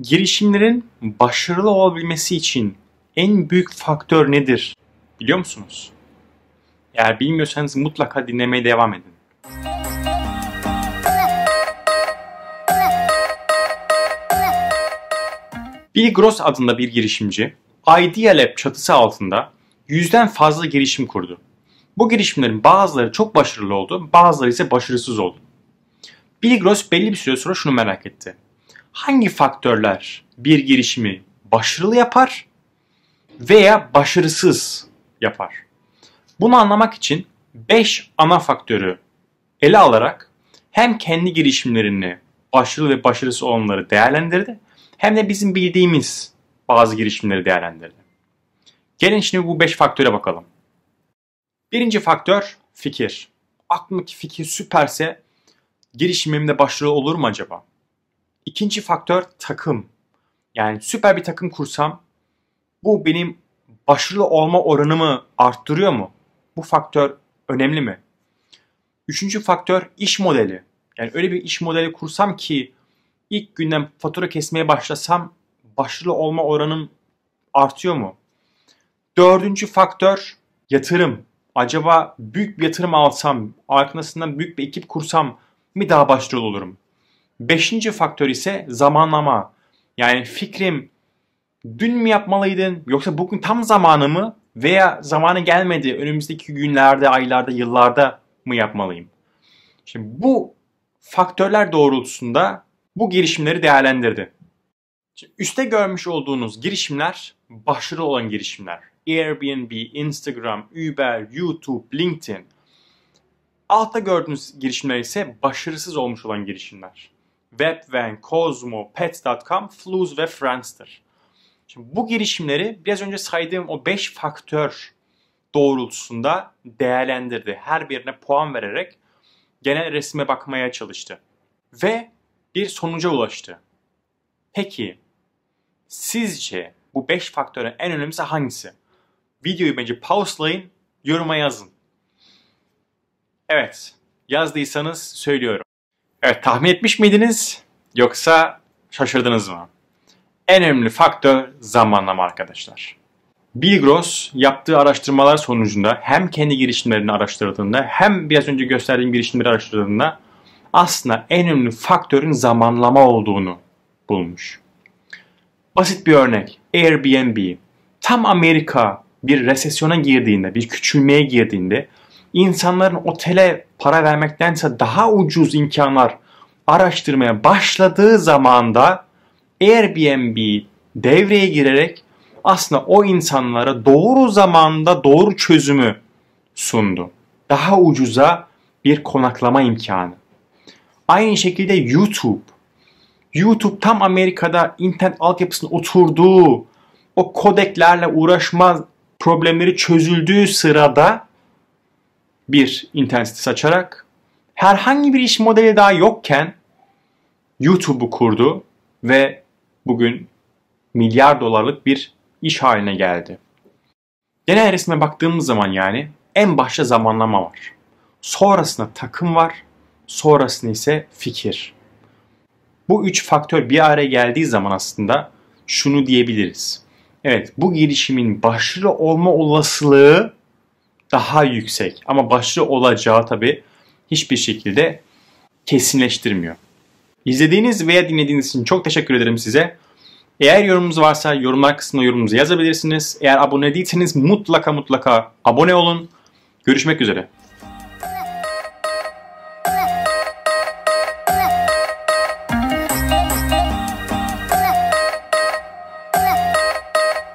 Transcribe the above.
girişimlerin başarılı olabilmesi için en büyük faktör nedir? Biliyor musunuz? Eğer bilmiyorsanız mutlaka dinlemeye devam edin. Bill Gross adında bir girişimci Idea Lab çatısı altında yüzden fazla girişim kurdu. Bu girişimlerin bazıları çok başarılı oldu, bazıları ise başarısız oldu. Bill Gross belli bir süre sonra şunu merak etti. Hangi faktörler bir girişimi başarılı yapar veya başarısız yapar? Bunu anlamak için 5 ana faktörü ele alarak hem kendi girişimlerini başarılı ve başarısız olanları değerlendirdi hem de bizim bildiğimiz bazı girişimleri değerlendirdi. Gelin şimdi bu 5 faktöre bakalım. Birinci faktör fikir. Aklımdaki fikir süperse girişimimde başarılı olur mu acaba? İkinci faktör takım. Yani süper bir takım kursam bu benim başarılı olma oranımı arttırıyor mu? Bu faktör önemli mi? Üçüncü faktör iş modeli. Yani öyle bir iş modeli kursam ki ilk günden fatura kesmeye başlasam başarılı olma oranım artıyor mu? Dördüncü faktör yatırım. Acaba büyük bir yatırım alsam, arkasından büyük bir ekip kursam mi daha başarılı olurum? Beşinci faktör ise zamanlama. Yani fikrim dün mü yapmalıydın yoksa bugün tam zamanı mı veya zamanı gelmedi önümüzdeki günlerde, aylarda, yıllarda mı yapmalıyım? Şimdi bu faktörler doğrultusunda bu girişimleri değerlendirdi. Şimdi üste görmüş olduğunuz girişimler başarılı olan girişimler. Airbnb, Instagram, Uber, YouTube, LinkedIn. Altta gördüğünüz girişimler ise başarısız olmuş olan girişimler. Webvan, Cosmo, Pets.com, Fluz ve Friendster. Şimdi bu girişimleri biraz önce saydığım o 5 faktör doğrultusunda değerlendirdi. Her birine puan vererek genel resme bakmaya çalıştı. Ve bir sonuca ulaştı. Peki sizce bu 5 faktörün en önemlisi hangisi? Videoyu bence pauselayın, yoruma yazın. Evet, yazdıysanız söylüyorum. Evet, tahmin etmiş miydiniz? Yoksa şaşırdınız mı? En önemli faktör zamanlama arkadaşlar. Bill Gross yaptığı araştırmalar sonucunda hem kendi girişimlerini araştırdığında hem biraz önce gösterdiğim girişimleri araştırdığında aslında en önemli faktörün zamanlama olduğunu bulmuş. Basit bir örnek. Airbnb. Tam Amerika bir resesyona girdiğinde, bir küçülmeye girdiğinde insanların otele para vermektense daha ucuz imkanlar araştırmaya başladığı zamanda Airbnb devreye girerek aslında o insanlara doğru zamanda doğru çözümü sundu. Daha ucuza bir konaklama imkanı. Aynı şekilde YouTube. YouTube tam Amerika'da internet altyapısının oturduğu, o kodeklerle uğraşma problemleri çözüldüğü sırada bir internet sitesi açarak herhangi bir iş modeli daha yokken YouTube'u kurdu ve bugün milyar dolarlık bir iş haline geldi. Genel resme baktığımız zaman yani en başta zamanlama var. Sonrasında takım var. Sonrasında ise fikir. Bu üç faktör bir araya geldiği zaman aslında şunu diyebiliriz. Evet bu girişimin başarılı olma olasılığı daha yüksek. Ama başarılı olacağı tabi hiçbir şekilde kesinleştirmiyor. İzlediğiniz veya dinlediğiniz için çok teşekkür ederim size. Eğer yorumunuz varsa yorumlar kısmına yorumunuzu yazabilirsiniz. Eğer abone değilseniz mutlaka mutlaka abone olun. Görüşmek üzere.